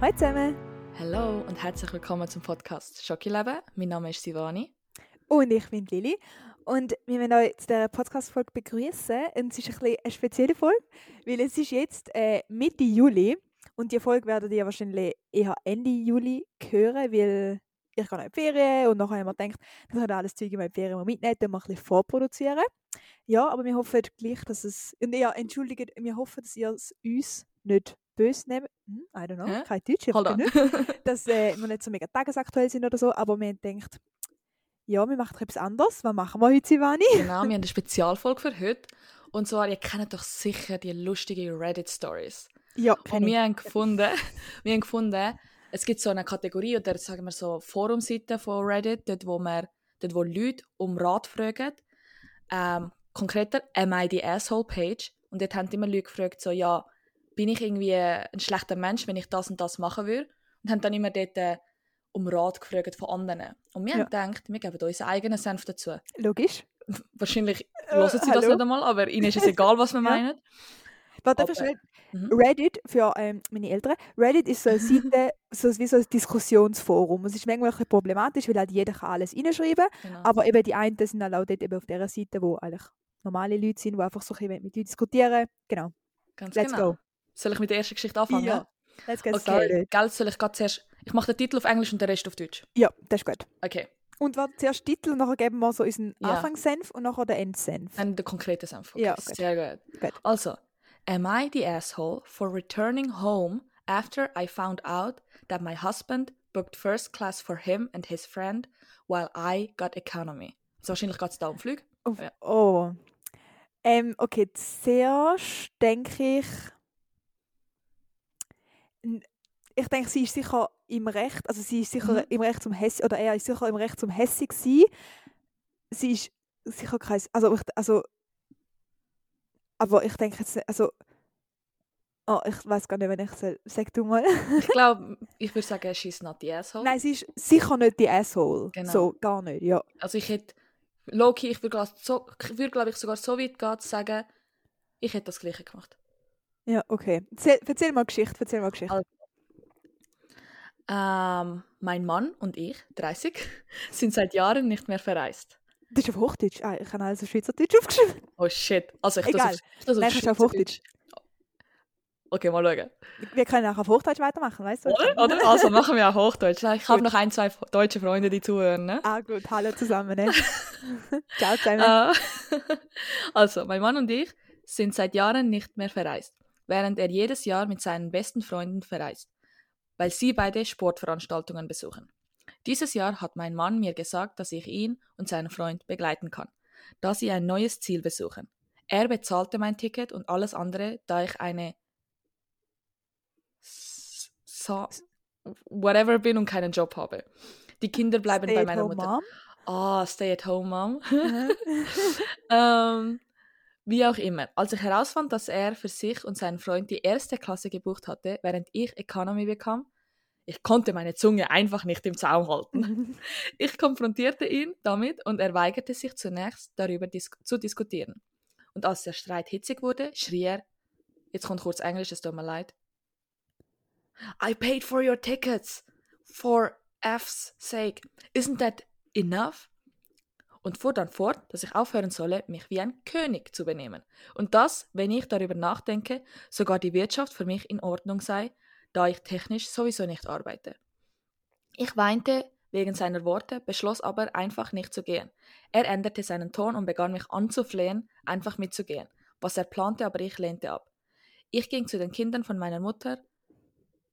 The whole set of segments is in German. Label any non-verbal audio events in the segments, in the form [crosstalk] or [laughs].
Hallo zusammen. Hallo und herzlich willkommen zum Podcast Schokileben. Mein Name ist Sivani. Und ich bin Lili. Und wir wollen euch zu dieser Podcast-Folge begrüßen. Und es ist ein bisschen eine spezielle Folge, weil es ist jetzt äh, Mitte Juli. Und die Folge werdet ihr wahrscheinlich eher Ende Juli hören, weil ich gehe in die Ferien und nachher haben wir gedacht, wir können alles Zeug in die Ferien mitnehmen und mal ein bisschen vorproduzieren. Ja, aber wir hoffen gleich, dass es... Und ja, entschuldigt, wir hoffen, dass ihr es uns nicht böse nehmen. Hm, I don't know, Hä? kein Deutsch, ich nicht. Dass äh, wir nicht so mega tagesaktuell sind oder so, aber wir haben gedacht, ja, wir machen etwas anderes. Was machen wir heute, Sivani? genau, wir [laughs] haben eine Spezialfolge für heute. Und zwar, ihr kennt doch sicher die lustigen Reddit-Stories. Ja, Und ich. wir haben gefunden, [laughs] wir haben gefunden, es gibt so eine Kategorie oder sagen wir so Forumseiten von Reddit, dort wo, man, dort wo Leute um Rat fragen. Ähm, konkreter, am I the asshole page? Und dort haben immer Leute gefragt, so, ja, bin ich irgendwie ein schlechter Mensch, wenn ich das und das machen würde? Und haben dann immer dort äh, um Rat gefragt von anderen. Und wir Ja. haben gedacht, wir geben unseren eigenen Senf dazu. Logisch. Wahrscheinlich Äh, hören sie das hallo? nicht einmal, aber ihnen ist es egal, was wir [laughs] Ja. meinen. Warte, Aber- schnell. Mhm. Reddit, für ähm, meine Eltern, Reddit ist so eine Seite, [laughs] so wie so ein Diskussionsforum. Es ist manchmal ein problematisch, weil halt jeder kann alles reinschreiben Genau. Aber eben die einen sind halt auch dort eben auf dieser Seite, wo eigentlich normale Leute sind, die einfach so ein bisschen mit Leuten diskutieren. Genau. Ganz Let's genau. go. Soll ich mit der ersten Geschichte anfangen? Ja. Let's get Okay, started. gell, soll ich gerade zuerst... Ich mache den Titel auf Englisch und den Rest auf Deutsch. Ja, das ist gut. Okay, Und warte, zuerst Titel und nachher geben wir so unseren Ja. Anfangssenf und nachher den Endsenf. dann der konkrete Senf. Okay, Ja, gut. Sehr gut. Gut. Also, am I the asshole for returning home after I found out that my husband booked first class for him and his friend while I got economy? Also wahrscheinlich geht es da um Flüge. Auf, Ja. Oh. Ähm, okay, zuerst denke ich. Ich denke, sie ist sicher im Recht, also sie ist sicher Mhm. im Recht zum Hässig, oder er ist sicher im Recht zum Hässig sein. Sie ist sicher kein, also, ich, also, aber ich denke jetzt, nicht- also, oh, ich weiß gar nicht, wenn ich soll, sag du mal. Ich [laughs] glaube, ich würde sagen, she's not the asshole. Nein, sie ist sicher nicht die Asshole. Genau. So, gar nicht, ja. Also ich hätte... Loki, ich würde, so, ich würde glaube ich, sogar so weit gehen, zu sagen, ich hätte das Gleiche gemacht. Ja, okay. Erzähl, erzähl mal Geschichte, erzähl mal Geschichte. Also- Ähm, mein Mann und ich, 30, [laughs] sind seit Jahren nicht mehr verreist. Das ist auf Hochdeutsch. Ah, ich habe also Schweizerdeutsch aufgeschrieben. Oh shit. Also ich Egal. Das auf, ich das du auf Hochdeutsch. Okay, mal schauen. Wir können auch auf Hochdeutsch weitermachen, weißt du? Oder? Oder? Also machen wir auch Hochdeutsch. Ich habe noch ein, zwei deutsche Freunde, die zuhören. Ne? Ah, gut. Hallo zusammen. Ne? [laughs] Ciao zusammen. Äh, [laughs] also, mein Mann und ich sind seit Jahren nicht mehr verreist, während er jedes Jahr mit seinen besten Freunden verreist, weil sie beide Sportveranstaltungen besuchen. Dieses Jahr hat mein Mann mir gesagt, dass ich ihn und seinen Freund begleiten kann, da sie ein neues Ziel besuchen. Er bezahlte mein Ticket und alles andere, da ich eine S- so whatever bin und keinen Job habe. Die Kinder bleiben bei meiner Mutter. Mom. Ah, stay at home mom. Mhm. [laughs] ähm, wie auch immer. Als ich herausfand, dass er für sich und seinen Freund die erste Klasse gebucht hatte, während ich Economy bekam, ich konnte meine Zunge einfach nicht im Zaum halten. [laughs] Ich konfrontierte ihn damit und er weigerte sich zunächst darüber dis zu diskutieren. Und als der Streit hitzig wurde, schrie er, jetzt kommt kurz Englisch, es tut mir leid. I paid for your tickets. For F's sake. Isn't that enough? Und fuhr dann fort, dass ich aufhören solle, mich wie ein König zu benehmen. Und dass, wenn ich darüber nachdenke, sogar die Wirtschaft für mich in Ordnung sei, da ich technisch sowieso nicht arbeite. Ich weinte wegen seiner Worte, beschloss aber einfach nicht zu gehen. Er änderte seinen Ton und begann mich anzuflehen, einfach mitzugehen, was er plante, aber ich lehnte ab. Ich ging zu den Kindern von meiner Mutter.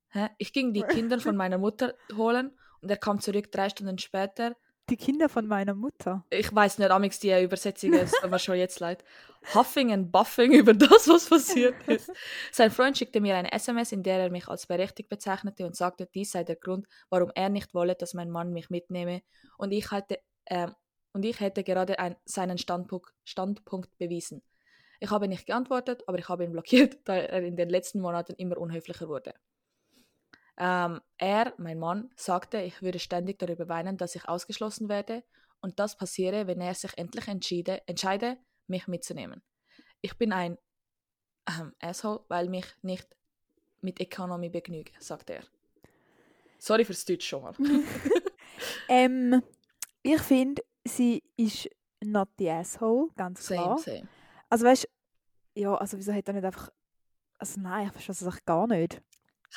Hä? Ich ging die Kinder von meiner Mutter holen und er kam zurück drei Stunden später. Die Kinder von meiner Mutter. Ich weiß nicht, amix die Übersetzungen, es [laughs] tut mir schon jetzt leid. Huffing and buffing über das, was passiert ist. Sein Freund schickte mir eine SMS, in der er mich als berechtigt bezeichnete und sagte, dies sei der Grund, warum er nicht wolle, dass mein Mann mich mitnehme. Und ich hatte, ähm, und ich hätte gerade ein, seinen Standpunkt, Standpunkt bewiesen. Ich habe nicht geantwortet, aber ich habe ihn blockiert, da er in den letzten Monaten immer unhöflicher wurde. Ähm, er, mein Mann, sagte, ich würde ständig darüber weinen, dass ich ausgeschlossen werde und das passiere, wenn er sich endlich entschiede, entscheide, mich mitzunehmen. Ich bin ein ähm, Asshole, weil mich nicht mit Economy begnüge, sagte er. Sorry fürs Deutsch schon mal. [laughs] ähm, ich finde, sie ist not the asshole, ganz klar. Same, same. Also weißt ja, also wieso hat er nicht einfach. Also nein, ich verstehe das gar nicht.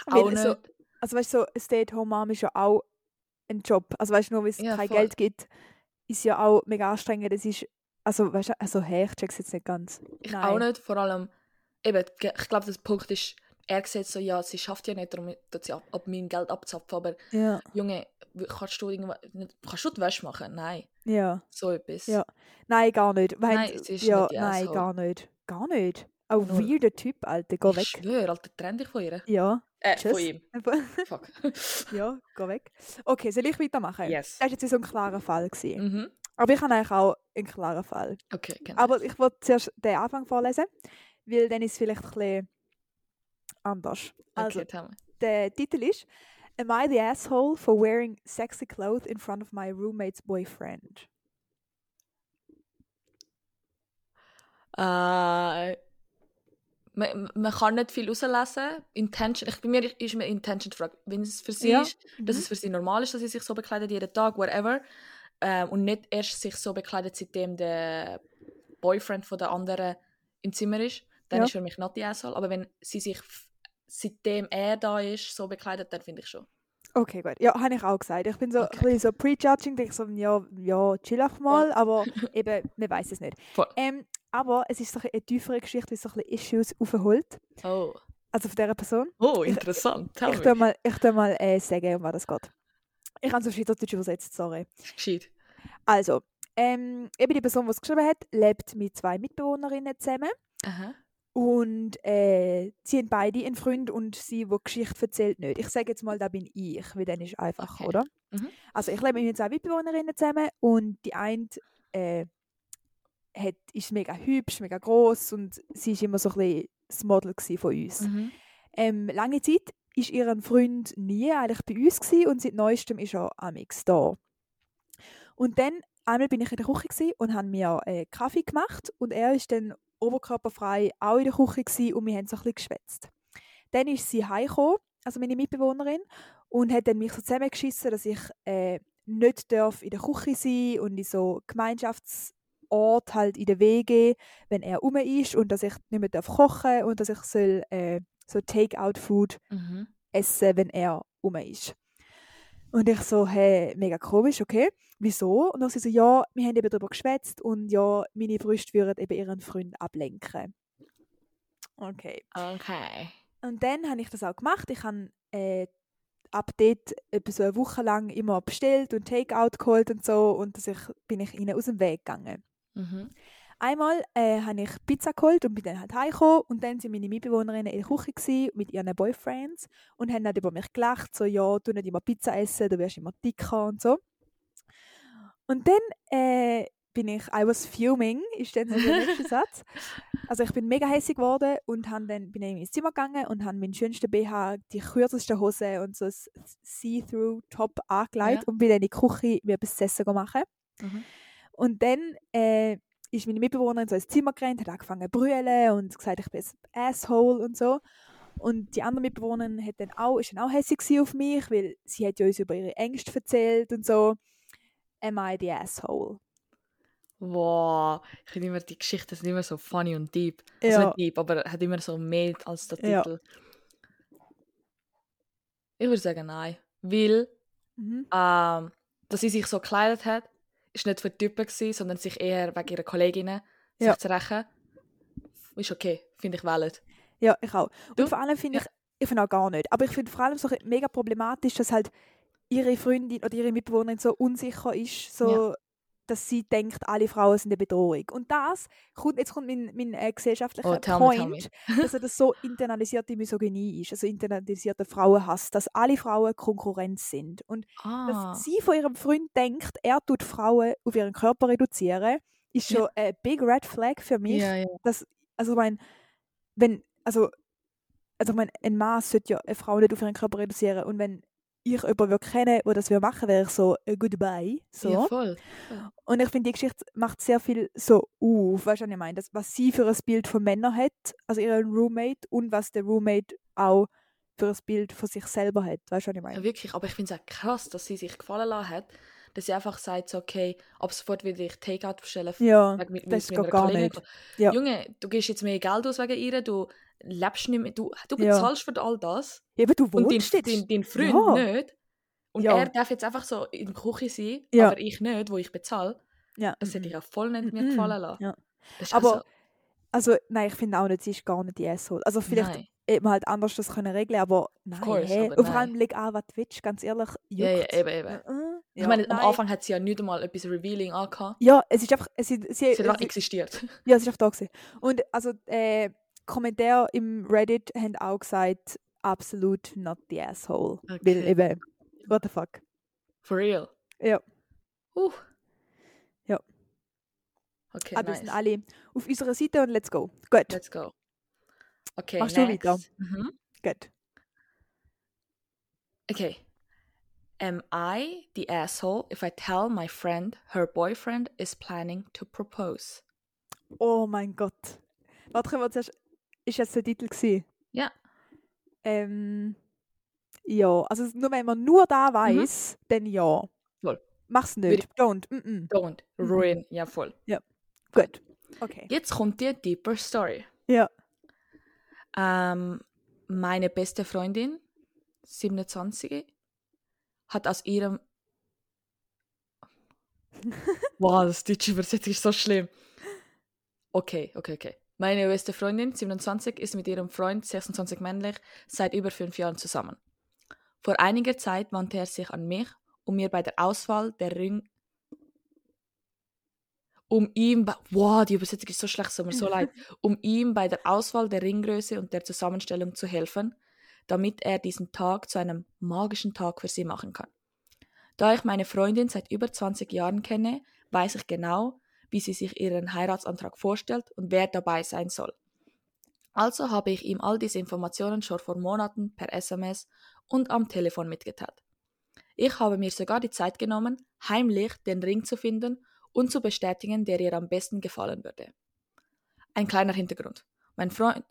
Auch Weil nicht. so- Also weißt du, so Stay-at-home-Mom ist ja auch ein Job. Also weißt du, nur weil es Ja, kein voll. Geld gibt, ist ja auch mega anstrengend. Das ist. Also weißt du, also hey, ich check's jetzt nicht ganz. Ich Nein. auch nicht, vor allem, eben, ich glaube, der Punkt ist, er sieht so, ja, sie schafft ja nicht, darum tut sie ab, ab meinem Geld abzapfen, aber Ja. Junge, kannst du irgendwas, kannst du die Wäsche machen? Nein, Ja. so etwas. Ja. Nein, gar nicht. Weil, Nein, sie ist ja, nicht die nein, gar nicht. Gar nicht. Ein Null. weirder Typ, Alter. Geh ich weg. schwöre, Alter, trenn dich von ihr. Ja. Äh, Tschüss. von ihm. [laughs] Fuck. ja, geh weg. Okay, soll ich weitermachen? yes. Das war jetzt so ein klarer Fall. Gewesen. Mhm. Aber ich habe eigentlich auch einen klaren Fall. Okay, genau. Aber ich wollte zuerst den Anfang vorlesen, weil dann ist es vielleicht ein bisschen anders. Also, okay, tell me. der Titel ist Am I the asshole for wearing sexy clothes in front of my roommate's boyfriend? Äh, man, man kann nicht viel rauslesen. Intention, ich, bei mir ist mir Intention die Frage. Wenn es für sie Ja. ist, dass Mhm. es für sie normal ist, dass sie sich so bekleidet jeden Tag, whatever, ähm, und nicht erst sich so bekleidet, seitdem der Boyfriend von der anderen im Zimmer ist, dann Ja. ist für mich not die Asshole. Aber wenn sie sich seitdem er da ist, so bekleidet, dann finde ich schon. Okay, gut. Ja, habe ich auch gesagt. Ich bin so Okay. ein bisschen so prejudging, denke so, ja, ja, chill einfach mal, aber [laughs] eben, man weiß es nicht. Ähm, aber es ist so ein eine tiefere Geschichte, die so ein bisschen Issues aufholt. Oh, Also von dieser Person. oh interessant. Ich me. tue mal, ich tue mal äh, sagen, um was das geht. Ich habe es auf Schweizerdeutsch übersetzt, sorry. Gescheit. Also, ähm, eben die Person, die es geschrieben hat, lebt mit zwei Mitbewohnerinnen zusammen. Aha. Und äh, sie haben beide einen Freund und sie, die Geschichte erzählt, nicht. Ich sage jetzt mal, da bin ich, weil dann ist einfach, Okay. oder? Mhm. Also ich lebe mit zwei Mitbewohnerinnen zusammen und die eine äh, hat, ist mega hübsch, mega groß und sie ist immer so ein bisschen das Model von uns. Mhm. Ähm, lange Zeit ist ihr Freund nie eigentlich bei uns gewesen und seit neuestem ist er amix da. Und dann einmal bin ich in der Küche gewesen und haben mir äh, Kaffee gemacht und er ist dann oberkörperfrei auch in der Küche gewesen und wir haben so ein bisschen geschwätzt. Dann ist sie heimgekommen, also meine Mitbewohnerin, und hat dann mich so zusammengeschissen, dass ich äh, nicht darf in der Küche sein und in so Gemeinschaftsort halt in der WG, wenn er rum ist und dass ich nicht mehr darf kochen und dass ich soll äh, so Take-out-Food Mhm. essen, wenn er rum ist. Und ich so, hey, mega komisch, okay, wieso? Und dann sie so, ja, wir haben eben darüber geschwätzt und ja, meine Brüste würden eben ihren Freund ablenken. Okay. Okay. Und dann habe ich das auch gemacht. Ich habe äh, ab dort etwa so eine Woche lang immer bestellt und Takeout geholt und so und dass ich, bin ich ihnen aus dem Weg gegangen. Mhm. Einmal äh, habe ich Pizza geholt und bin dann halt heimgekommen und dann sind meine Mitbewohnerinnen in der Küche mit ihren Boyfriends und haben dann über mich gelacht, so ja, du nicht immer Pizza essen, du wirst immer dicker und so. Und dann äh, bin ich, I was fuming, ist dann so der nächste [laughs] Satz. Also ich bin mega hässig geworden und han dann, bin dann ins Zimmer gegangen und habe meinen schönsten BH, die kürzeste Hose und so ein See-Through-Top angelegt Ja. und bin dann in die Küche mir etwas zu essen machen. Mhm. Und dann äh, ist meine Mitbewohnerin so ins Zimmer gerannt, hat angefangen zu brüllen und gesagt, ich bin ein Asshole und so. Und die andere Mitbewohnerin hat dann auch, ist dann auch hässlich auf mich, weil sie hat ja uns über ihre Ängste erzählt und so. Am I the asshole? Wow, ich finde immer, die Geschichten sind immer so funny und deep. Also Ja. nicht deep, aber hat immer so mehr als der Ja. Titel. Ich würde sagen nein. Weil, Mhm. ähm, dass sie sich so gekleidet hat, ist nicht für die Typen gewesen, sondern sich eher wegen ihrer Kolleginnen Ja. sich zu rächen. Ist okay, finde ich valid. Ja, ich auch. Und Du? vor allem finde Ja. ich, ich finde auch gar nicht, aber ich finde vor allem so mega problematisch, dass halt ihre Freundin oder ihre Mitbewohnerin so unsicher ist, so, dass sie denkt, alle Frauen sind eine Bedrohung. Und das, kommt, jetzt kommt mein, mein äh, gesellschaftlicher Oh, tell me, tell Point, [laughs] dass das so internalisierte Misogynie ist, also internalisierter Frauenhass, dass alle Frauen Konkurrenz sind. Und Ah, dass sie von ihrem Freund denkt, er tut Frauen auf ihren Körper reduzieren, ist schon ein big red flag für mich ja, ja. das, also mein, wenn, also, also mein, ein Mann sollte ja eine Frau nicht auf ihren Körper reduzieren und wenn ich jemanden würde kennen, der das machen, wäre ich so a goodbye, so. ja, voll. Und ich finde, die Geschichte macht sehr viel so auf, weißt du, was ich meine? Das, was sie für ein Bild von Männern hat, also ihren Roommate und was der Roommate auch für ein Bild von sich selber hat. Weißt du, was ich meine? Ja, wirklich, aber ich finde es auch krass, dass sie sich gefallen lassen hat, dass sie einfach sagt, so, okay, ab sofort will ich Takeout bestellen. Ja, wegen- weil das meiner geht gar Kollegin nicht. Ja. Junge, du gibst jetzt mehr Geld aus wegen ihr, du lebst nicht mehr, du, du Ja. bezahlst für all das Eben, du und dein, wohnst dein, dein Freund Ja. nicht. Und Ja. er darf jetzt einfach so in der Küche sein, Ja. aber ich nicht, wo ich bezahle. ja. Das hätte ich auch voll nicht mir gefallen lassen. Ja. Aber also, Also, nein, ich finde auch nicht, sie ist gar nicht die Asshole. Also, vielleicht nein. Hätte man halt anders das können regeln aber nein. course, hey. aber vor allem leg an, was du willst, ganz ehrlich. Ja, ja, juckt's. eben, eben. Äh, Ich ja, meine, am nein. Anfang hat sie ja nicht einmal etwas Revealing angehabt. Ja, es ist einfach. Es ist, sie, Sie hat einfach sie, existiert. [laughs] ja, es ist einfach da gewesen. Und also, äh, Kommentare im Reddit haben auch gesagt, absolut not the asshole. Weil Okay. eben, what the fuck. For real. Ja. Uh. Ja. Okay, aber wir nice. sind alle auf unserer Seite und let's go. Gut, Let's go. Okay, Machst du next. weiter? Mhm. gut. Okay. Am I the asshole if I tell my friend her boyfriend is planning to propose? Oh mein Gott. Warte, wir zuerst. Ist jetzt der Titel gewesen? Ja. Ähm, ja, also nur wenn man nur da weiß, dann ja. Mhm. Voll. Mach's nicht. Don't. Mm -mm. Don't Mhm. ruin. Ja, voll. Gut. Okay. Jetzt kommt die deeper Story. Ja. Ähm, meine beste Freundin, 27, hat aus ihrem. [laughs] wow, das deutsche Übersetzung ist so schlimm. Okay, okay, okay. Meine beste Freundin, 27, ist mit ihrem Freund, 26 männlich, seit über fünf Jahren zusammen. Vor einiger Zeit wandte er sich an mich, um mir bei der Auswahl der Ring. Um ihm. bei- Wow, die Übersetzung ist so schlecht, es mir so leid [laughs] um ihm bei der Auswahl der Ringgröße und der Zusammenstellung zu helfen, damit er diesen Tag zu einem magischen Tag für sie machen kann. Da ich meine Freundin seit über 20 Jahren kenne, weiß ich genau, wie sie sich ihren Heiratsantrag vorstellt und wer dabei sein soll. Also habe ich ihm all diese Informationen schon vor Monaten per SMS und am Telefon mitgeteilt. Ich habe mir sogar die Zeit genommen, heimlich den Ring zu finden und zu bestätigen, der ihr am besten gefallen würde. Ein kleiner Hintergrund. Mein Freund.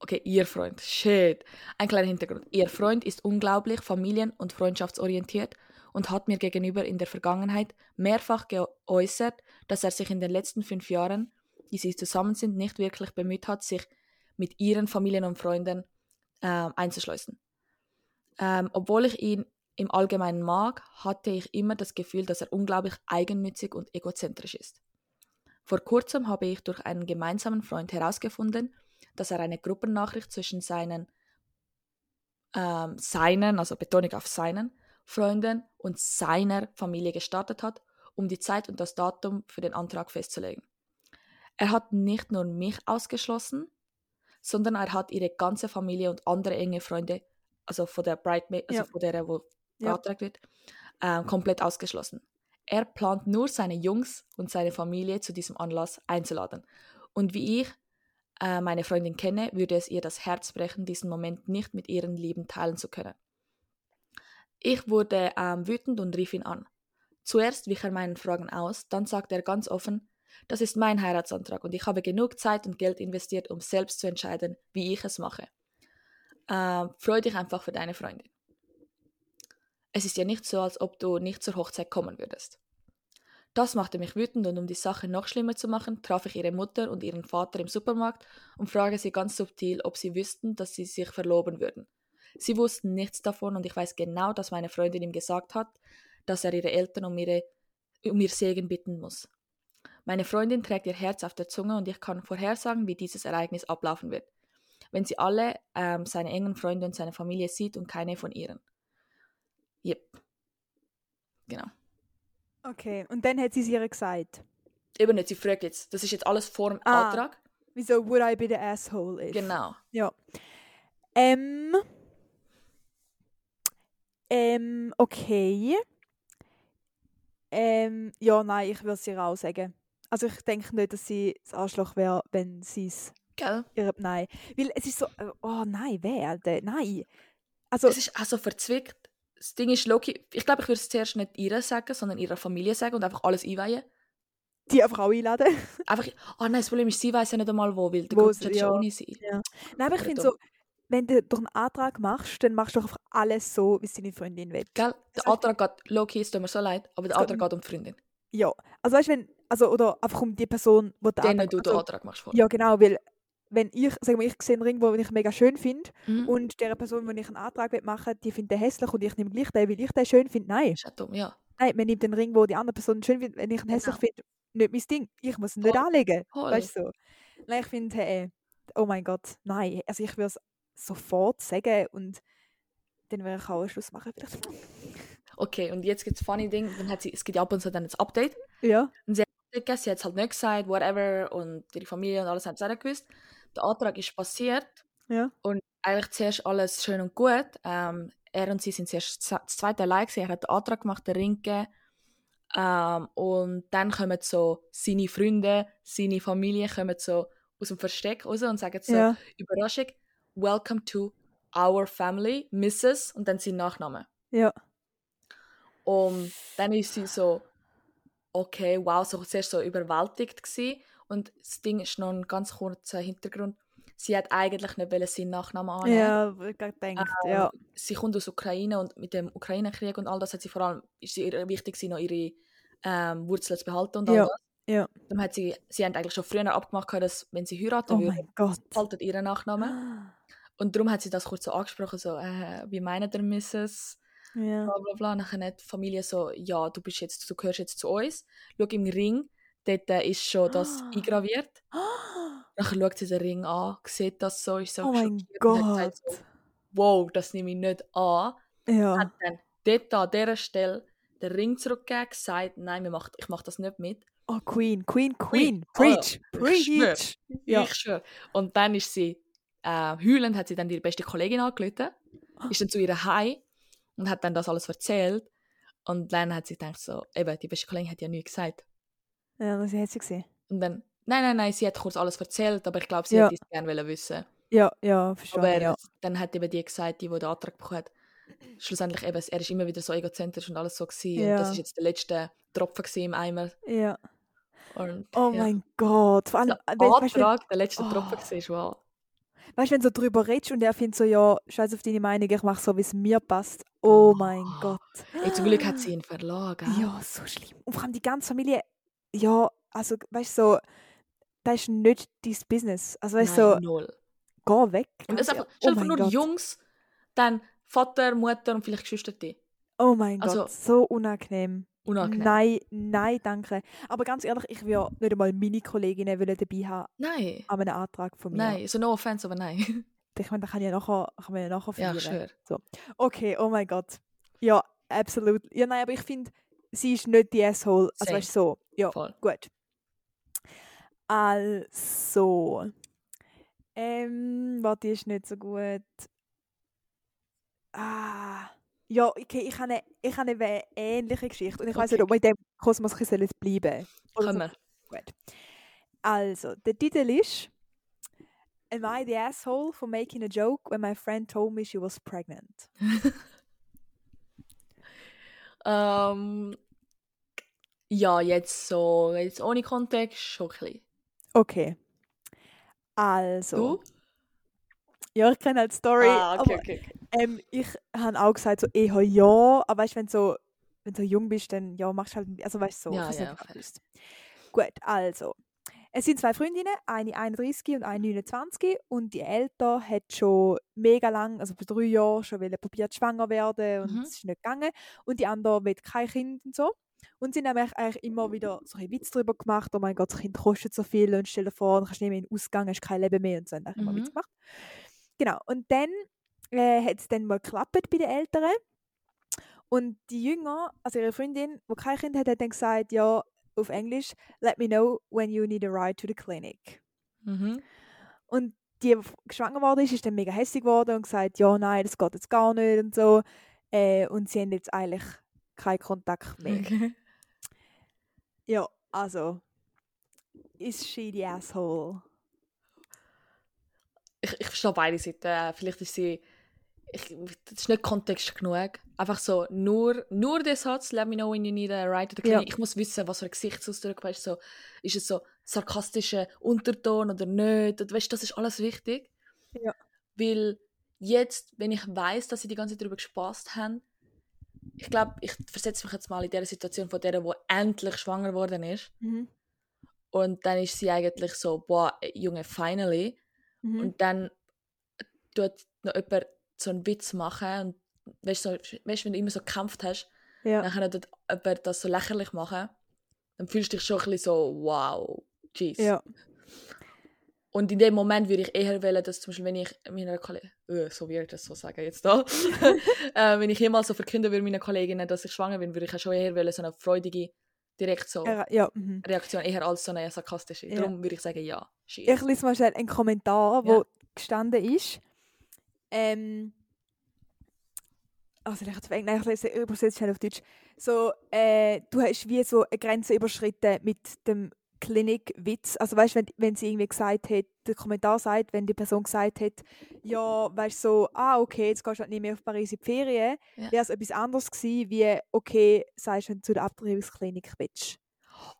Okay, ihr Freund. Shit. Ein kleiner Hintergrund. Ihr Freund ist unglaublich familien- und freundschaftsorientiert und hat mir gegenüber in der Vergangenheit mehrfach geäußert, dass er sich in den letzten fünf Jahren, die sie zusammen sind, nicht wirklich bemüht hat, sich mit ihren Familien und Freunden ähm, einzuschleusen. Ähm, obwohl ich ihn im Allgemeinen mag, hatte ich immer das Gefühl, dass er unglaublich eigennützig und egozentrisch ist. Vor kurzem habe ich durch einen gemeinsamen Freund herausgefunden, dass er eine Gruppennachricht zwischen seinen, ähm, seinen, also Betonung auf seinen, Freunden und seiner Familie gestartet hat, um die Zeit und das Datum für den Antrag festzulegen. Er hat nicht nur mich ausgeschlossen, sondern er hat ihre ganze Familie und andere enge Freunde, also von der Bridemaid, also Ja. von der, wo Ja. beantragt wird, ähm, komplett ausgeschlossen. Er plant nur seine Jungs und seine Familie zu diesem Anlass einzuladen. Und wie ich äh, meine Freundin kenne, würde es ihr das Herz brechen, diesen Moment nicht mit ihren Lieben teilen zu können. Ich wurde ähm, wütend und rief ihn an. Zuerst wich er meinen Fragen aus, dann sagte er ganz offen, das ist mein Heiratsantrag und ich habe genug Zeit und Geld investiert, um selbst zu entscheiden, wie ich es mache. Ähm, freu dich einfach für deine Freundin. Es ist ja nicht so, als ob du nicht zur Hochzeit kommen würdest. Das machte mich wütend und um die Sache noch schlimmer zu machen, traf ich ihre Mutter und ihren Vater im Supermarkt und fragte sie ganz subtil, ob sie wüssten, dass sie sich verloben würden. Sie wussten nichts davon und ich weiß genau, dass meine Freundin ihm gesagt hat, dass er ihre Eltern um, ihre, um ihr Segen bitten muss. Meine Freundin trägt ihr Herz auf der Zunge und ich kann vorhersagen, wie dieses Ereignis ablaufen wird, wenn sie alle ähm, seine engen Freunde und seine Familie sieht und keine von ihren. Yep. Genau. Okay, und dann hat sie es ihr gesagt. Eben nicht, sie fragt jetzt, das ist jetzt alles vor dem Ah. Antrag. Wieso would I be the asshole if? Genau. Ja. Ähm. Ähm, okay. Ähm, ja, nein, ich würde es ihr auch sagen. Also ich denke nicht, dass sie das Arschloch wäre, wenn sie es Gell? ihr... Nein. Weil es ist so... äh, Oh nein, wer denn? Nein. Also... Es ist also verzwickt. Das Ding ist, Loki, ich glaube, ich würde es zuerst nicht ihr sagen, sondern ihrer Familie sagen und einfach alles einweihen. die einfach auch einladen. [laughs] Einfach, ah nein, das Problem ist, sie weiß ja nicht einmal wo, weil der Chat ist ja ja. ohne sie. Ja. Nein, aber ich finde so, wenn du durch einen Antrag machst, dann machst du doch einfach alles so, wie es deine Freundin will. Gell? Der Also- Antrag geht, Loki, es tut mir so leid, aber der Antrag geht um die Freundin. Ja. Also weißt du, wenn, also, oder einfach um die Person, die den Denen Antrag- du den also, Antrag machst vor. Ja, genau, weil wenn ich, sagen wir, ich sehe einen Ring, den ich mega schön finde Mhm. und der Person, wo ich einen Antrag will machen die findet den hässlich und ich nehme gleich den, weil ich den schön finde. Nein, Ist ja dumm, ja. nein, man nimmt den Ring, wo die andere Person schön findet, wenn ich ihn hässlich finde, nicht mein Ding. Ich muss ihn nicht Voll. anlegen. Voll. Weißt du so. Nein, ich finde, hey, oh mein Gott, nein. Also ich würde es sofort sagen und dann würde ich auch einen Schluss machen. Vielleicht. Okay, und jetzt gibt es funny Ding, dann hat sie, es gibt ja ab und zu dann ein Update. Ja. Sie hat es jetzt halt nicht gesagt, whatever, und ihre Familie und alles haben es auch nicht gewusst. Der Antrag ist passiert Ja. und eigentlich zuerst alles schön und gut. Ähm, er und sie sind zuerst das zweite allein gewesen. Er hat den Antrag gemacht, den Ring gegeben. Ähm, und dann kommen so seine Freunde, seine Familie kommen so aus dem Versteck raus und sagen so, Ja. Überraschung, welcome to our family, Mrs. und dann sein Nachname. Ja. Und dann ist sie so, okay, wow, so zuerst so überwältigt gewesen. Und das Ding ist noch ein ganz kurzer Hintergrund. Sie hat eigentlich nicht seinen Nachnamen annehmen. Ja, gedacht, ja. Sie kommt aus Ukraine und mit dem Ukraine-Krieg und all das hat sie vor allem, ist sie wichtig gewesen, noch ihre ähm, Wurzeln zu behalten und all Ja, das. ja. Darum hat sie, sie haben eigentlich schon früher abgemacht, dass wenn sie heiraten Oh Gott. behalten ihren Nachnamen. Und darum hat sie das kurz so angesprochen, so, äh, wie meinen der Mrs.? Ja. bla bla bla. Nachher hat die Familie so, ja, du bist jetzt, du gehörst jetzt zu uns. Schau im Ring, dort ist schon das Ah. eingraviert. [gasps] Nachher schaut sie den Ring an, sieht das so, ist so Oh mein Gott. so, wow, das nehme ich nicht an. Ja. Hat dann dort an dieser Stelle den Ring zurückgegeben, gesagt, nein, wir macht, ich mache das nicht mit. Oh, Queen, Queen, Queen. Preach. Ah, ich schwör. Preach. Ja. Ich schwöre. Und dann ist sie, äh, heulend hat sie dann ihre beste Kollegin angerufen, [gasps] ist dann zu ihrer Heim und hat dann das alles erzählt. Und dann hat sie gedacht so, eben, die beste Kollegin hat ja nichts gesagt. Ja, das hat sie gesehen. Und dann, nein, nein, nein, sie hat kurz alles erzählt, aber ich glaube, sie Ja. hätte es gerne wollen wissen. Ja, ja, verstehe. Aber ja. dann hat eben die gesagt, die, die den Antrag bekommen hat, schlussendlich eben, er ist immer wieder so egozentrisch und alles so gewesen. Und das Ja. ist jetzt der letzte Tropfen im Eimer. ja. Und, Oh ja. mein Gott. Vor allem, Der we- weißt wenn, Antrag, der letzte Oh. Tropfen gewesen, wow. weißt, du, wenn du so drüber redest und er findet so, ja, scheiß auf deine Meinung, ich mache so, wie es mir passt. Oh mein Oh. Gott. Ey, zum Glück hat sie ihn verlagen. Ja, so schlimm. Und vor allem die ganze Familie, ja, also, weißt du, so, das ist nicht dein Business. Also, weißt du, so, null. geh weg. Und es einfach, oh nur Gott. Jungs, dann Vater, Mutter und vielleicht Geschwister. Oh mein Also- Gott, so unangenehm. Unangenehm. Nein, nein, danke. Aber ganz ehrlich, ich würde nicht einmal meine Kolleginnen dabei haben Nein. an einem Antrag von mir. Nein, so no offense, aber nein. Ich [laughs] meine, da kann ja nachher, kann man ja nachher ja, feiern. ich schwöre. Okay, oh mein Gott. Ja, absolut. Ja, nein, aber ich finde, sie ist nicht die Asshole. Also, weißt du, so. Ja, Voll. gut. Also. Ähm, warte, die ist nicht so gut. Ah. Ja, okay, ich habe eine, ich habe eine ähnliche Geschichte. Und ich weiß Okay. nicht, ob wir in dem Kosmos bleiben Oder Können wir. Gut. Also, der Titel ist Am I the asshole for making a joke when my friend told me she was pregnant? [laughs] Ähm, ja, jetzt so, jetzt ohne Kontext, schon ein bisschen. Okay. Also. Du? Ja, ich kenne halt die Story. ah, okay, aber, okay, okay. ähm, ich habe auch gesagt, so eher ja. Aber weißt du, wenn du so, wenn du so jung bist, dann ja, machst du halt. Also weißt du, so. Ja, ja, nicht. Gut, also. Es sind zwei Freundinnen, eine 31 und eine 29 und die Ältere hat schon mega lang, also vor drei Jahren, schon probiert schwanger werden und Mhm. es ist nicht gegangen. Und die andere will kein Kind und so. Und sie haben eigentlich- immer wieder so ein Witz darüber gemacht, oh mein Gott, das Kind kostet so viel und stell dir vor, du kannst nicht mehr in den Ausgang, hast kein Leben mehr und so haben eigentlich immer Mhm. Witz gemacht. Genau, und dann äh, hat es dann mal geklappt bei den Älteren. Und die Jünger, also ihre Freundin, die kein Kind hat, hat dann gesagt, ja, auf Englisch, let me know when you need a ride to the clinic. Mhm. Und die, die geschwanger worden ist, ist dann mega hässlich geworden und gesagt, ja, nein, das geht jetzt gar nicht und so. Äh, und sie haben jetzt eigentlich keinen Kontakt mehr. Okay. Ja, also, ist she the asshole? Ich, ich verstehe beide Seiten. Vielleicht ist sie ich, das ist nicht Kontext genug. Einfach so, nur, nur der Satz, let me know when you need a ride to the clinic. Ja. Ich muss wissen, was für ein Gesichtsausdruck, weißt so, ist es so sarkastischer Unterton oder nicht? Und, weißt, das ist alles wichtig. Ja. Weil jetzt, wenn ich weiß, dass sie die ganze Zeit darüber gespaßt haben, ich glaube, ich versetze mich jetzt mal in der Situation von der, wo endlich schwanger geworden ist. Mhm. Und dann ist sie eigentlich so, boah, Junge, finally. Mhm. Und dann tut noch jemand so einen Witz machen. Und weißt du, so, weißt, wenn du immer so gekämpft hast, ja. dann kann jemand das so lächerlich machen. Dann fühlst du dich schon ein bisschen so, wow, jeez. ja. Und in dem Moment würde ich eher wählen, dass zum Beispiel, wenn ich meiner Kollegin, äh, so weird das so sagen jetzt da, [laughs] [laughs] äh, wenn ich jemals so verkünden würde meinen Kolleginnen, dass ich schwanger bin, würde ich ja schon eher wählen, so eine freudige, direkt so Ja. ja. Mhm. Reaktion, eher als so eine sarkastische. Darum würde ich sagen, ja, she Ich lese mal schnell einen Kommentar, wo Ja. gestanden ist. Ähm, also ich auf Englisch, nein, ich lese übersetze schnell auf Deutsch. So, äh, du hast wie so eine Grenze überschritten mit dem Klinikwitz. Also weißt du, wenn, wenn sie irgendwie gesagt hat, der Kommentar sagt, wenn die Person gesagt hat, ja, weißt du, so, ah, okay, jetzt gehst du halt nicht mehr auf Paris in die Ferien, Ja. wäre es etwas anderes gewesen, wie, okay, sagst du, wenn du zu der Abtreibungsklinik willst.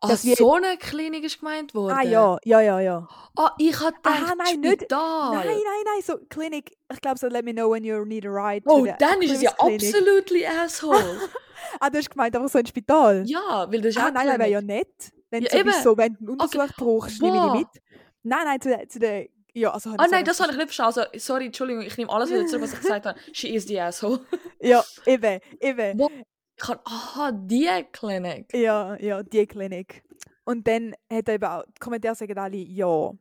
Ah, dass wir- so eine Klinik ist gemeint worden? Ah, ja, ja, ja, ja. Ah, ich hatte Aha, nein, nicht- Spital. Nein, nein, nein, so Klinik, ich glaube so, let me know when you need a ride. Oh, dann ist es ja absolutely asshole. [laughs] Ah, du hast gemeint, aber so ein Spital. ja, weil das ist ah, auch nein, nein, wäre ja nett. Wenn Ja, du sowieso, wenn du einen Untersuch Okay. brauchst, nehme ich mit. Nein, nein, zu der, zu der ja, also Ah nein, das habe ich nicht verstanden. Also, sorry, Entschuldigung, ich nehme alles wieder zurück, was ich gesagt habe. [laughs] She is the asshole. Ja, eben, eben. Wow. Ich kann, aha, die Klinik. Ja, ja, die Klinik. Und dann hat er eben auch, die Kommentare sagen alle, ja,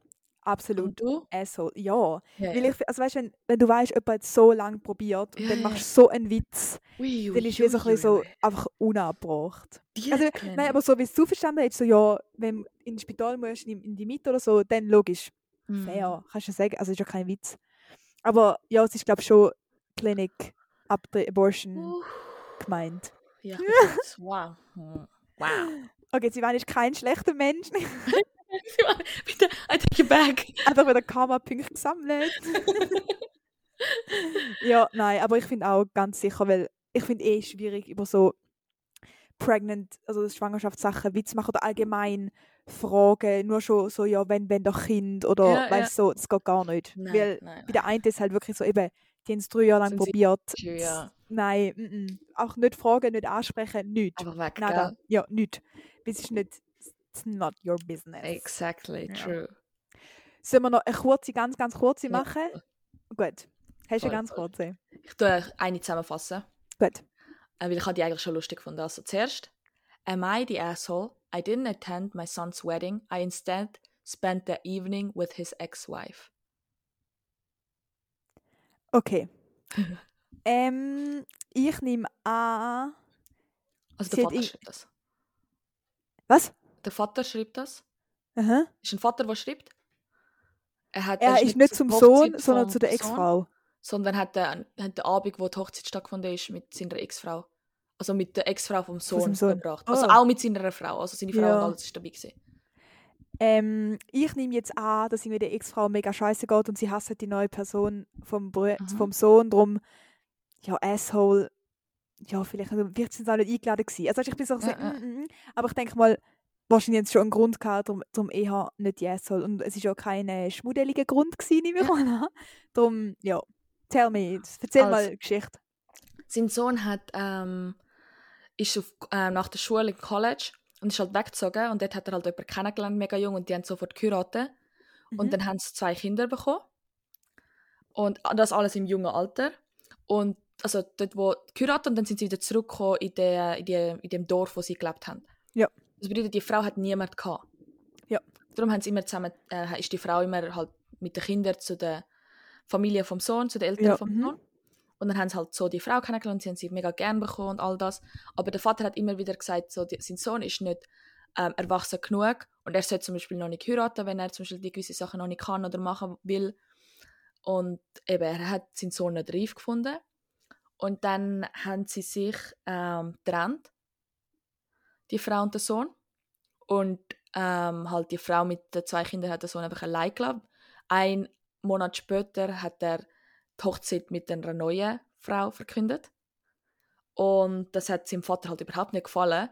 absolut, Und du? asshole, ja. Ja, Weil ich, also weißt, wenn, wenn du weißt, jemand hat so lange probiert und Ja, dann ja. machst du so einen Witz, Ui, ui, dann ist es so, ein so einfach unabgebracht. Die Also, Klinik. Nein, aber so wie es du verstanden hast, so ja, wenn du ins Spital musst, in, in die Mitte oder so, dann logisch, Mhm. fair, kannst du sagen, also ist ja kein Witz. Aber ja, es ist glaube ich schon Klinik Abtre Abortion Uh, gemeint. Ja, [laughs] wow. Hm. Wow. Okay, sie ist kein schlechter Mensch, [laughs] Bitte, I take it back. einfach wieder Karma-Punkte gesammelt. ja, nein, aber ich finde auch ganz sicher, weil ich finde eh schwierig über so pregnant, also Schwangerschaftssachen Witz machen oder allgemein Fragen, nur schon so, ja, wenn, wenn doch Kind oder Ja, weißt so, das geht gar nicht. Nein, weil nein, bei der einen ist halt wirklich so eben, die haben es drei Jahre lang Sind sie- probiert. nein. Ja, Nein, mm -mm. auch nicht fragen, nicht ansprechen, nichts. einfach weg, Nada. Ja, nichts. Das ist nicht, it's not your business. Exactly, Ja. true. Sollen wir noch eine kurze, ganz, ganz kurze Ja. machen? Gut. Hast du eine ganz kurze? Ich tue eine zusammenfassen, Gut. äh, weil ich habe die eigentlich schon lustig gefunden. Also zuerst, am I the asshole? I didn't attend my son's wedding. I instead spent the evening with his ex-wife. Okay. [laughs] ähm, ich nehme an. Also der Vater in- schreibt das. Was? Der Vater schreibt das. Aha. Ist ein Vater, der schreibt. Er, hat, Er ist nicht zum zur Sohn, sondern zu der Ex-Frau. Sondern hat den, hat den Abend, wo die Hochzeit stattgefunden ist, mit seiner Ex-Frau. Also mit der Ex-Frau vom Sohn, Sohn. verbracht. Also Oh. auch mit seiner Frau. Also seine Frau Ja. und alles ist dabei gewesen. Ähm, ich nehme jetzt an, dass irgendwie der Ex-Frau mega scheiße geht und sie hasst die neue Person vom, Brü Aha. vom Sohn. Drum, ja, Asshole. Ja, vielleicht also, wird sie auch nicht eingeladen gewesen. Also ich bin so, Ja, so ja. mm, mm, mm. aber ich denke mal, wahrscheinlich jetzt schon einen Grund gehabt, darum, darum eher nicht die Asshole. Und es ist auch kein äh, schmuddeliger Grund gewesen, nehme ich Ja. mal an. Darum, ja, tell me, erzähl Also. mal eine Geschichte. Sein Sohn hat, ähm, ist auf, ähm, nach der Schule im College und ist halt weggezogen. Und dort hat er halt jemanden kennengelernt, mega jung, und die haben sofort geheiratet. Mhm. Und dann haben sie zwei Kinder bekommen. Und das alles im jungen Alter. Und also dort, wo geheiratet und dann sind sie wieder zurückgekommen in, der, in, die, in dem Dorf, wo sie gelebt haben. Ja. Das bedeutet, die Frau hat niemand gehabt. Ja. Darum haben sie immer zusammen, äh, ist die Frau immer halt mit den Kindern zu der Familie vom Sohn, zu den Eltern Ja, vom mhm. Sohn. Und dann haben sie halt so die Frau kennengelernt, sie haben sie mega gern bekommen und all das. Aber der Vater hat immer wieder gesagt, so, die, sein Sohn ist nicht ähm, erwachsen genug und er sollte zum Beispiel noch nicht heiraten, wenn er zum Beispiel die gewisse Sachen noch nicht kann oder machen will. Und eben, er hat seinen Sohn nicht reif gefunden. Und dann haben sie sich ähm, getrennt, die Frau und der Sohn. Und ähm, halt die Frau mit den zwei Kindern hat den Sohn einfach allein gelassen. Ein Monat später hat er die Hochzeit mit einer neuen Frau verkündet. Und das hat seinem Vater halt überhaupt nicht gefallen.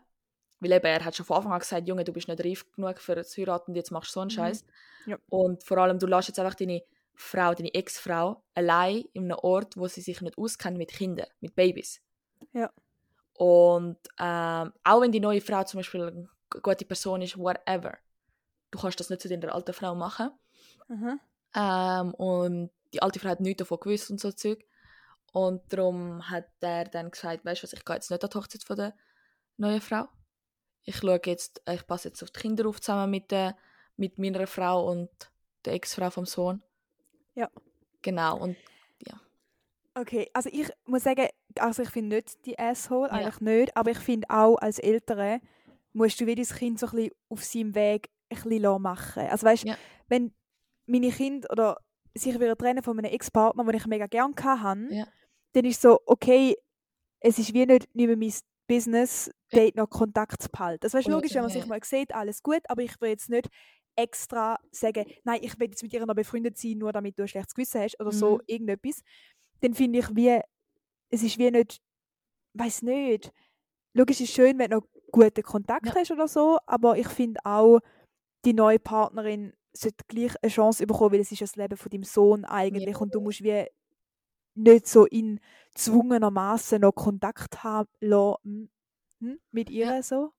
Weil eben, er hat schon von Anfang an gesagt, Junge, du bist nicht reif genug für das Heiraten, jetzt machst du so einen Mhm. Scheiß. Ja. Und vor allem, du lässt jetzt einfach deine Frau, deine Ex-Frau, allein in einem Ort, wo sie sich nicht auskennt mit Kindern, mit Babys. Ja. Und ähm, auch wenn die neue Frau zum Beispiel eine gute Person ist, whatever, du kannst das nicht zu deiner alten Frau machen. Mhm. Ähm, und die alte Frau hat nichts davon gewusst und so Zeug. Und darum hat er dann gesagt, weißt du was, ich gehe jetzt nicht an die Hochzeit von der neuen Frau. Ich schaue jetzt, äh, ich passe jetzt auf die Kinder auf zusammen mit, der, mit meiner Frau und der Ex-Frau vom Sohn. Ja. Genau, und Okay, also ich muss sagen, also ich finde nicht die Asshole, Ja. eigentlich nicht, aber ich finde auch als Eltern musst du wie dein Kind so ein bisschen auf seinem Weg ein bisschen machen. Also weißt, Ja. wenn meine Kinder oder sich wieder trennen von einem Ex-Partner, den ich mega gerne hatte, Ja. dann ist so, okay, es ist wie nicht, nicht mehr mein Business, Ja. dort noch Kontakt zu behalten. Das ist Voll, logisch, wenn man ja, sich ja. mal sieht, alles gut, aber ich will jetzt nicht extra sagen, nein, ich will jetzt mit ihr noch befreundet sein, nur damit du ein schlechtes Gewissen hast oder so, Mhm. irgendetwas. Dann finde ich wie, es ist wie nicht, weiß nicht, logisch ist schön, wenn du noch guten Kontakt Ja. hast oder so, aber ich finde auch, die neue Partnerin sollte gleich eine Chance bekommen, weil es ist ja das Leben von deinem Sohn eigentlich und du musst wie nicht so in zwungenermaßen noch Kontakt haben lassen, hm, mit ihr Ja. so.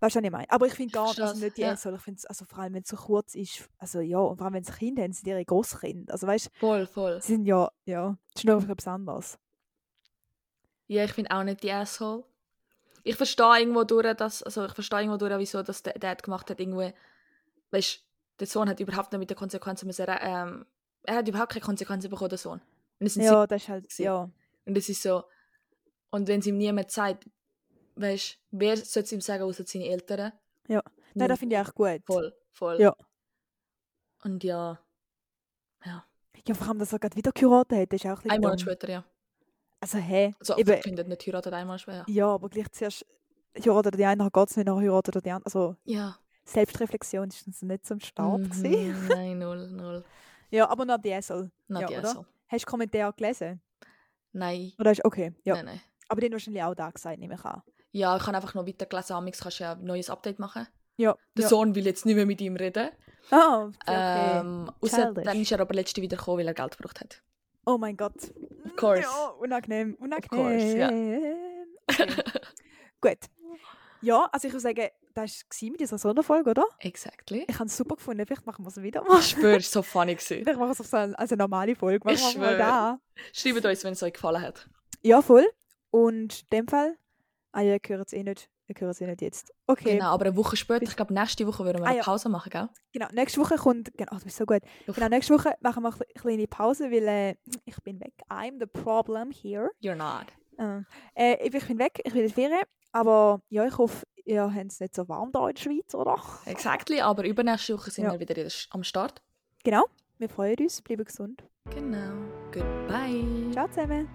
Weißt du, was ich meine? Aber ich finde gar verstehe also es, nicht die ja. Eltern, ich finde also vor allem, wenn es so kurz ist, also ja, und vor allem, wenn sie Kinder haben, sind ihre Großkinder. Also weißt voll, voll. sie sind ja, ja, das ist noch etwas anderes. Ja, ich finde auch nicht die Asshole. Ich verstehe irgendwo durch, dass, also ich verstehe irgendwo durch, wieso das der Dad gemacht hat, irgendwie, weißt, der Sohn hat überhaupt nicht mit den Konsequenzen müssen, ähm, er hat überhaupt keine Konsequenzen bekommen, der Sohn. Es Ja, das ist halt, gewesen. ja. Und es ist so, und wenn es ihm niemand sagt, weißt, wer soll es ihm sagen, außer seine Eltern? Ja. Nein, das finde ich auch gut. Voll, voll. Ja. Und ja, ja. Ja, vor allem, dass er gerade wieder geheiratet hat, ist auch ein Ein Monat später, ja. Also, hä? Also eben, verkündet, nicht heiratet, einmal später. Ja. aber gleich zuerst heiratet die eine, dann geht es nicht, dann heiratet die andere. Also, ja. Selbstreflexion ist uns nicht zum Start gewesen. Mhm, [laughs] Nein, null, null. Ja, aber noch die Esel. Not Ja, die oder? Asshole. Hast du Kommentare gelesen? Nein. Oder ist okay, ja. Nein, nein. Aber den wahrscheinlich auch da gesagt, nehme ich an. Ja, ich habe einfach noch weitergelesen. Amix kannst du ja ein neues Update machen. Ja. Der ja. Sohn will jetzt nicht mehr mit ihm reden. Ah, okay. Ähm, Childish. dann ist er aber letzte wieder gekommen, weil er Geld gebraucht hat. oh mein Gott. Of course. Ja, unangenehm, unangenehm. course, ja. Okay. [laughs] Gut. Ja, also ich würde sagen, das war mit dieser Sonderfolge, oder? Exactly. Ich habe es super gefunden. Vielleicht machen wir es wieder Ich mal. schwöre, es war so funny. Gewesen. Vielleicht machen wir es auf so eine, als eine normale Folge. Machen Ich schwöre. Schreibt uns, wenn es euch gefallen hat. Ja, voll. Und in dem Fall, ah ja, ihr hört es eh nicht. Ihr hört es eh nicht jetzt. Okay. Genau, aber eine Woche später, ich glaube, nächste Woche würden wir Ah, eine. Pause machen, gell? Genau, nächste Woche kommt, genau, du bist so gut. Uff. Genau, nächste Woche machen wir eine kleine Pause, weil äh, ich bin weg. I'm the problem here. You're not. Äh, äh, ich bin weg, ich bin in die Ferien, aber ja, ich hoffe, ihr habt es nicht so warm da in der Schweiz, oder? Exactly, aber übernächste Woche sind Ja. wir wieder der am Start. Genau, wir freuen uns, bleiben gesund. Genau. Goodbye. Ciao zusammen.